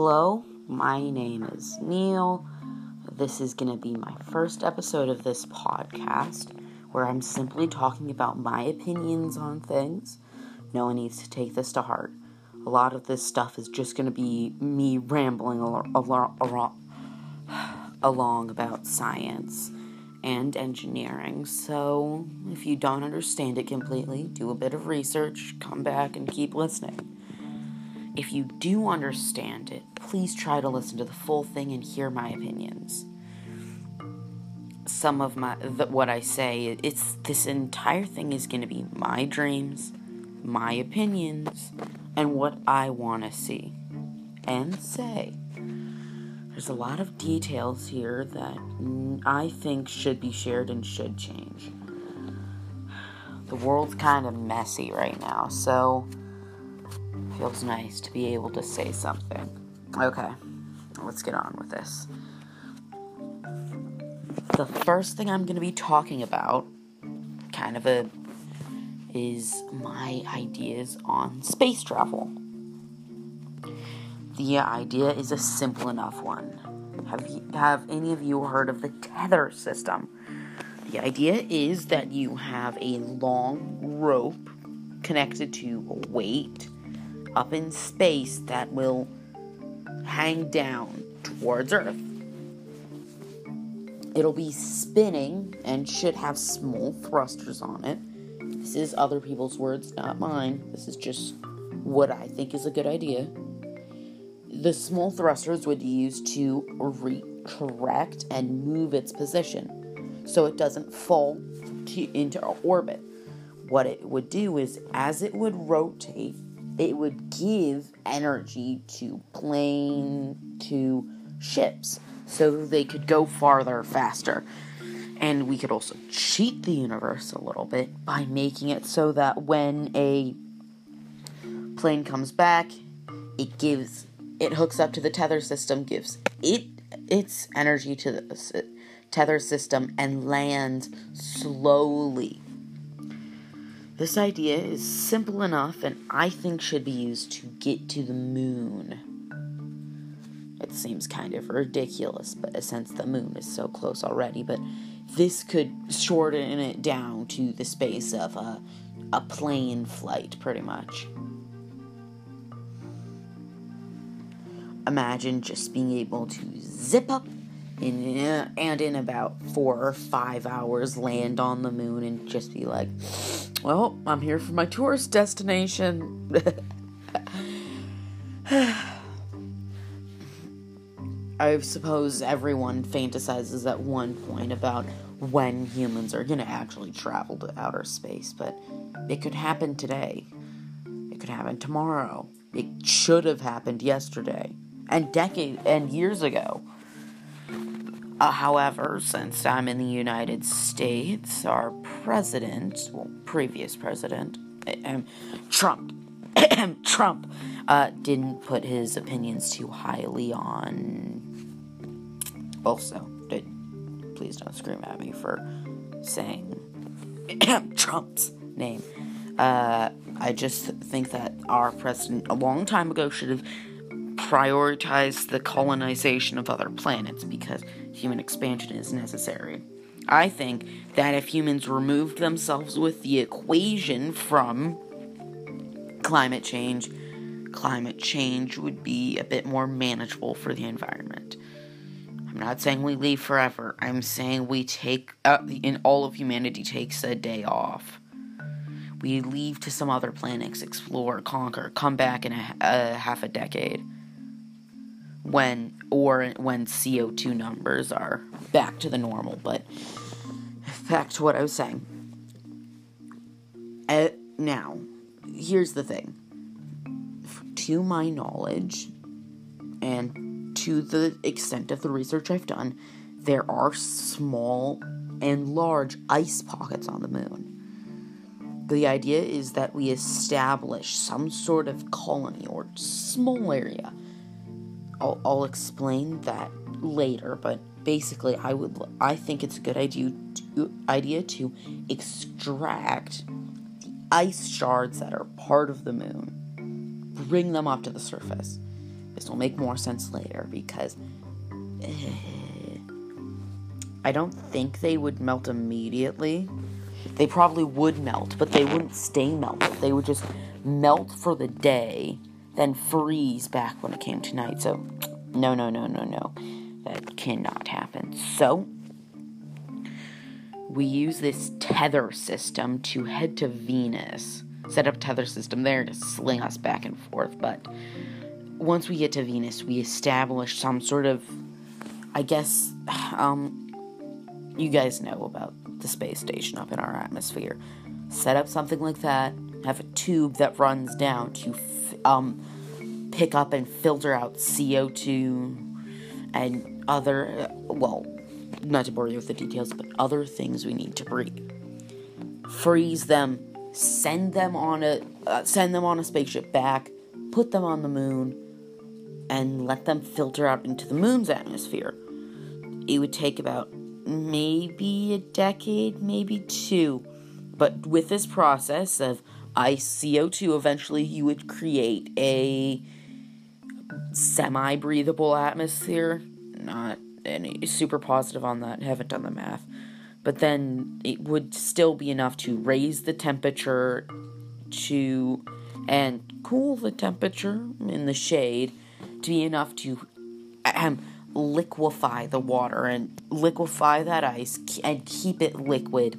Hello, my name is Neil. This is going to be my first episode of this podcast where I'm simply talking about my opinions on things. No one needs to take this to heart. A lot of this stuff is just going to be me rambling al- al- al- along about science and engineering. So, if you don't understand it completely, do a bit of research, come back, and keep listening. If you do understand it, please try to listen to the full thing and hear my opinions. Some of my the, what I say, it's this entire thing is going to be my dreams, my opinions, and what I want to see and say. There's a lot of details here that I think should be shared and should change. The world's kind of messy right now, so feels nice to be able to say something. Okay, let's get on with this. The first thing I'm going to be talking about, kind of a, is my ideas on space travel. The idea is a simple enough one. Have you, have any of you heard of the tether system? The idea is that you have a long rope connected to a weight up in space that will hang down towards Earth. It'll be spinning and should have small thrusters on it. This is other people's words, not mine. This is just what I think is a good idea. The small thrusters would be used to recorrect and move its position so it doesn't fall to, into orbit. What it would do is, as it would rotate, it would give energy to plane to ships so they could go farther faster. And we could also cheat the universe a little bit by making it so that when a plane comes back it gives it hooks up to the tether system gives it its energy to the tether system and lands slowly this idea is simple enough and I think should be used to get to the moon. It seems kind of ridiculous, but since the moon is so close already, but this could shorten it down to the space of a, a plane flight, pretty much. Imagine just being able to zip up in, and in about four or five hours land on the moon and just be like, well, I'm here for my tourist destination. I suppose everyone fantasizes at one point about when humans are going to actually travel to outer space, but it could happen today. It could happen tomorrow. It should have happened yesterday and decades and years ago. Uh, however, since I'm in the United States, our president, well, previous president, um, Trump, Trump, uh, didn't put his opinions too highly on. Also, did, please don't scream at me for saying Trump's name. Uh, I just think that our president a long time ago should have prioritized the colonization of other planets because human expansion is necessary. I think that if humans removed themselves with the equation from climate change, climate change would be a bit more manageable for the environment. I'm not saying we leave forever. I'm saying we take, uh, in all of humanity takes a day off. We leave to some other planets, explore, conquer, come back in a, a half a decade when or when CO2 numbers are back to the normal. But back to what I was saying. Uh, now, here's the thing. To my knowledge, and to the extent of the research I've done, there are small and large ice pockets on the moon. The idea is that we establish some sort of colony or small area I'll, I'll explain that later, but basically, I would I think it's a good idea to, idea to extract the ice shards that are part of the moon, bring them up to the surface. This will make more sense later because uh, I don't think they would melt immediately. They probably would melt, but they wouldn't stay melted. They would just melt for the day, then freeze back when it came to night. So, no, no, no, no, no. That cannot happen. So, we use this tether system to head to Venus. Set up tether system there to sling us back and forth, but once we get to Venus, we establish some sort of I guess um you guys know about the space station up in our atmosphere. Set up something like that, have a tube that runs down to um pick up and filter out CO2 and other well, not to bore you with the details, but other things we need to breathe. Freeze them, send them on a uh, send them on a spaceship back, put them on the moon, and let them filter out into the moon's atmosphere. It would take about maybe a decade, maybe two. But with this process of ice CO2, eventually you would create a semi breathable atmosphere. Not any super positive on that, haven't done the math. But then it would still be enough to raise the temperature to and cool the temperature in the shade to be enough to um, liquefy the water and liquefy that ice and keep it liquid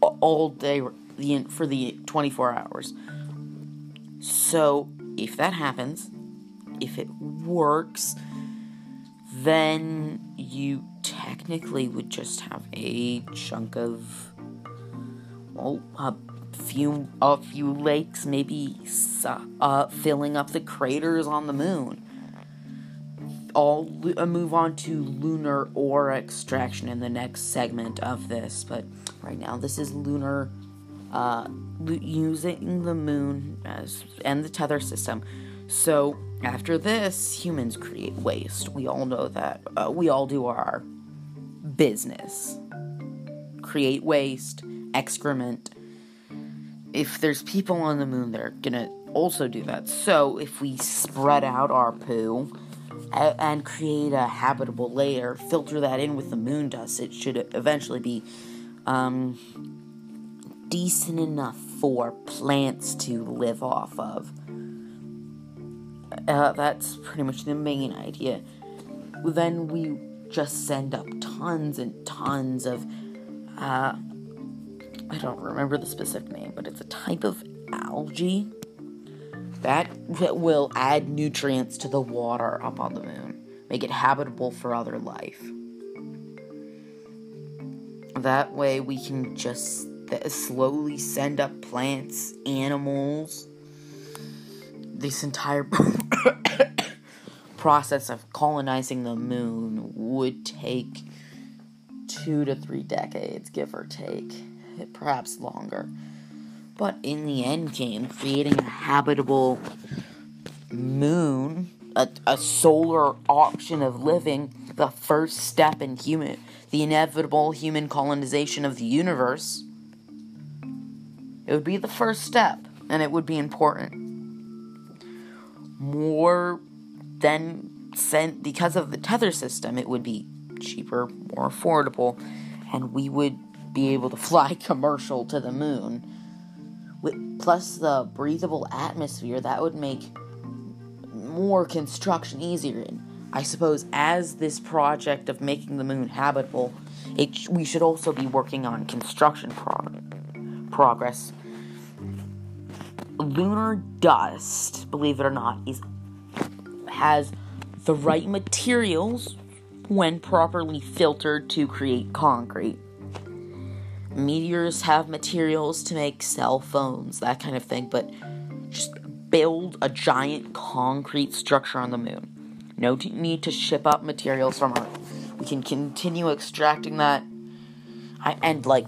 all day for the 24 hours. So, if that happens, if it works, then you technically would just have a chunk of well, a few a few lakes, maybe uh, filling up the craters on the moon. I'll uh, move on to lunar ore extraction in the next segment of this, but right now this is lunar uh, using the moon as and the tether system. So after this, humans create waste. We all know that. Uh, we all do our business. Create waste, excrement. If there's people on the moon, they're gonna also do that. So if we spread out our poo and create a habitable layer, filter that in with the moon dust, it should eventually be um, decent enough for plants to live off of. Uh, that's pretty much the main idea. Then we just send up tons and tons of. Uh, I don't remember the specific name, but it's a type of algae that will add nutrients to the water up on the moon, make it habitable for other life. That way, we can just slowly send up plants, animals. This entire process of colonizing the moon would take two to three decades, give or take, perhaps longer. But in the end game, creating a habitable moon, a, a solar option of living, the first step in human, the inevitable human colonization of the universe, it would be the first step, and it would be important. More than sent because of the tether system, it would be cheaper, more affordable, and we would be able to fly commercial to the moon. With plus the breathable atmosphere that would make more construction easier. And i suppose as this project of making the moon habitable it, we should also be working on construction prog- progress lunar dust believe it or not is has the right materials when properly filtered to create concrete meteors have materials to make cell phones, that kind of thing, but just build a giant concrete structure on the moon. No t- need to ship up materials from Earth. We can continue extracting that. I, and, like,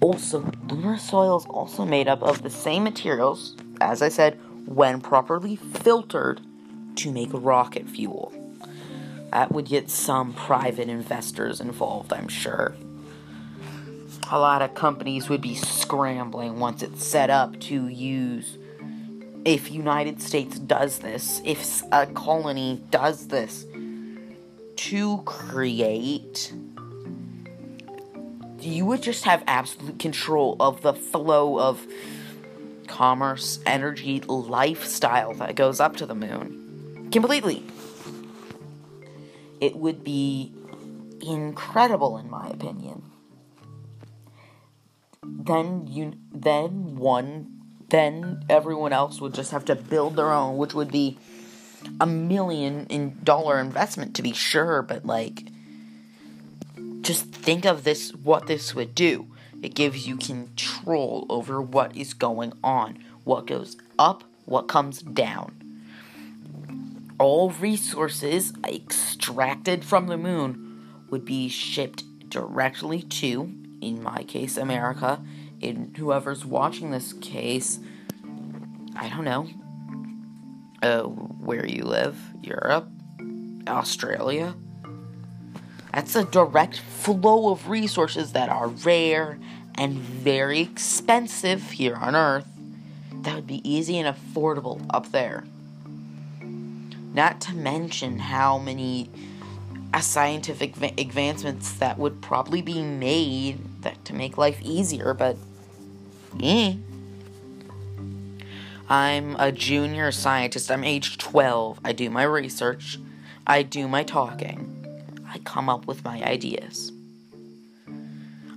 also, lunar soil is also made up of the same materials, as I said, when properly filtered to make rocket fuel. That would get some private investors involved, I'm sure a lot of companies would be scrambling once it's set up to use if United States does this, if a colony does this to create you would just have absolute control of the flow of commerce, energy, lifestyle that goes up to the moon. Completely. It would be incredible in my opinion. Then you then one then everyone else would just have to build their own, which would be a million in dollar investment to be sure, but like just think of this what this would do. It gives you control over what is going on, what goes up, what comes down. All resources extracted from the moon would be shipped directly to, in my case, America. In whoever's watching this case, I don't know, uh, where you live, Europe, Australia. That's a direct flow of resources that are rare and very expensive here on Earth. That would be easy and affordable up there. Not to mention how many uh, scientific advancements that would probably be made that to make life easier, but eh. I'm a junior scientist. I'm age 12. I do my research. I do my talking. I come up with my ideas.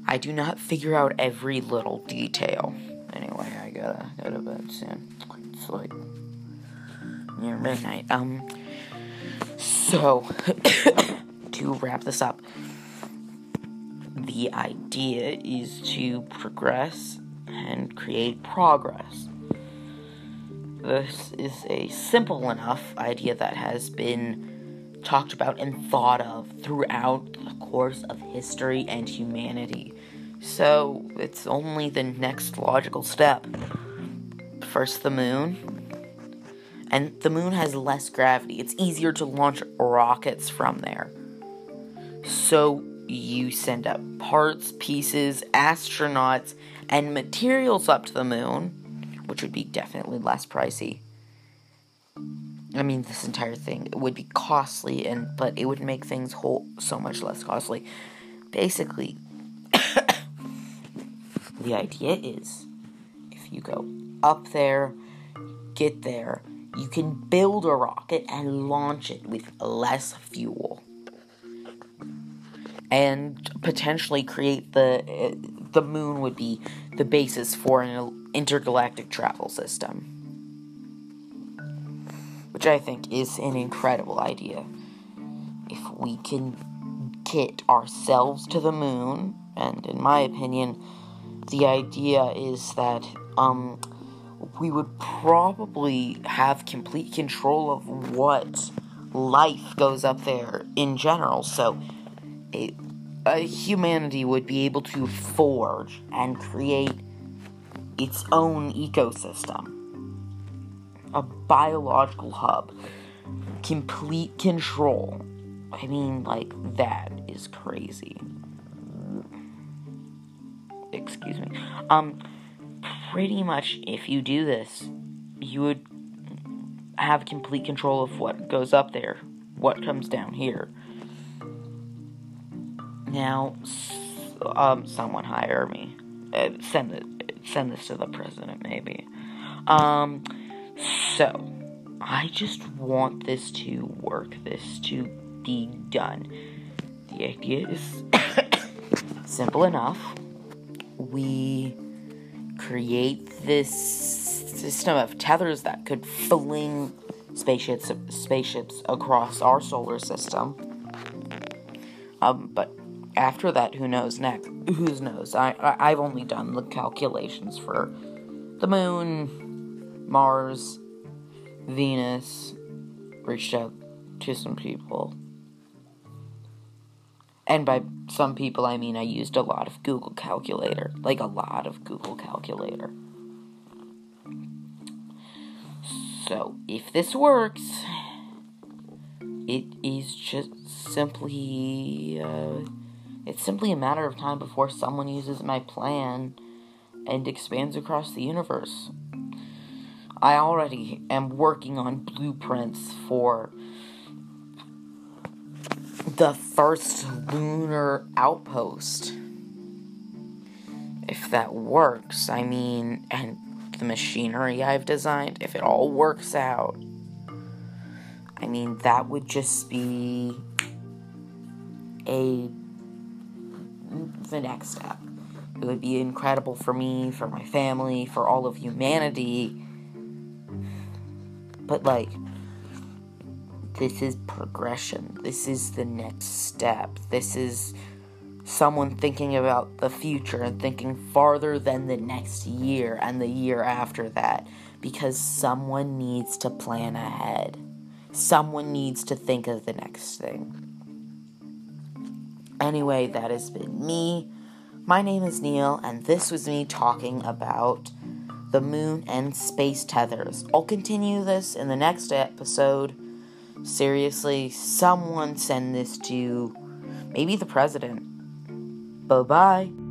I do not figure out every little detail. Anyway, I gotta go to bed soon. It's like near midnight. Um, so to wrap this up, the idea is to progress and create progress. This is a simple enough idea that has been talked about and thought of throughout the course of history and humanity. So it's only the next logical step. First, the moon. And the moon has less gravity. It's easier to launch rockets from there. So you send up parts, pieces, astronauts, and materials up to the moon, which would be definitely less pricey. I mean, this entire thing it would be costly, and but it would make things whole so much less costly. Basically, the idea is if you go up there, get there, you can build a rocket and launch it with less fuel, and potentially create the uh, the moon would be the basis for an intergalactic travel system which I think is an incredible idea. If we can get ourselves to the moon, and in my opinion, the idea is that um, we would probably have complete control of what life goes up there in general. So, a humanity would be able to forge and create its own ecosystem a biological hub, complete control. I mean, like, that is crazy. Excuse me. Um, pretty much, if you do this, you would have complete control of what goes up there, what comes down here. Now, um, someone hire me. Uh, send it. Send this to the president, maybe. Um, so, I just want this to work, this to be done. The idea is simple enough. We create this system of tethers that could fling spaceships spaceships across our solar system. Um, but after that, who knows next? Who knows? I, I I've only done the calculations for the moon, Mars, Venus, reached out to some people. And by some people, I mean I used a lot of Google Calculator. Like a lot of Google Calculator. So, if this works, it is just simply. Uh, it's simply a matter of time before someone uses my plan and expands across the universe. I already am working on blueprints for the first lunar outpost. If that works, I mean, and the machinery I've designed, if it all works out, I mean, that would just be a the next step. It would be incredible for me, for my family, for all of humanity. But like this is progression. This is the next step. This is someone thinking about the future and thinking farther than the next year and the year after that because someone needs to plan ahead. Someone needs to think of the next thing. Anyway, that has been me. My name is Neil, and this was me talking about the moon and space tethers. I'll continue this in the next episode. Seriously, someone send this to maybe the president. Bye bye.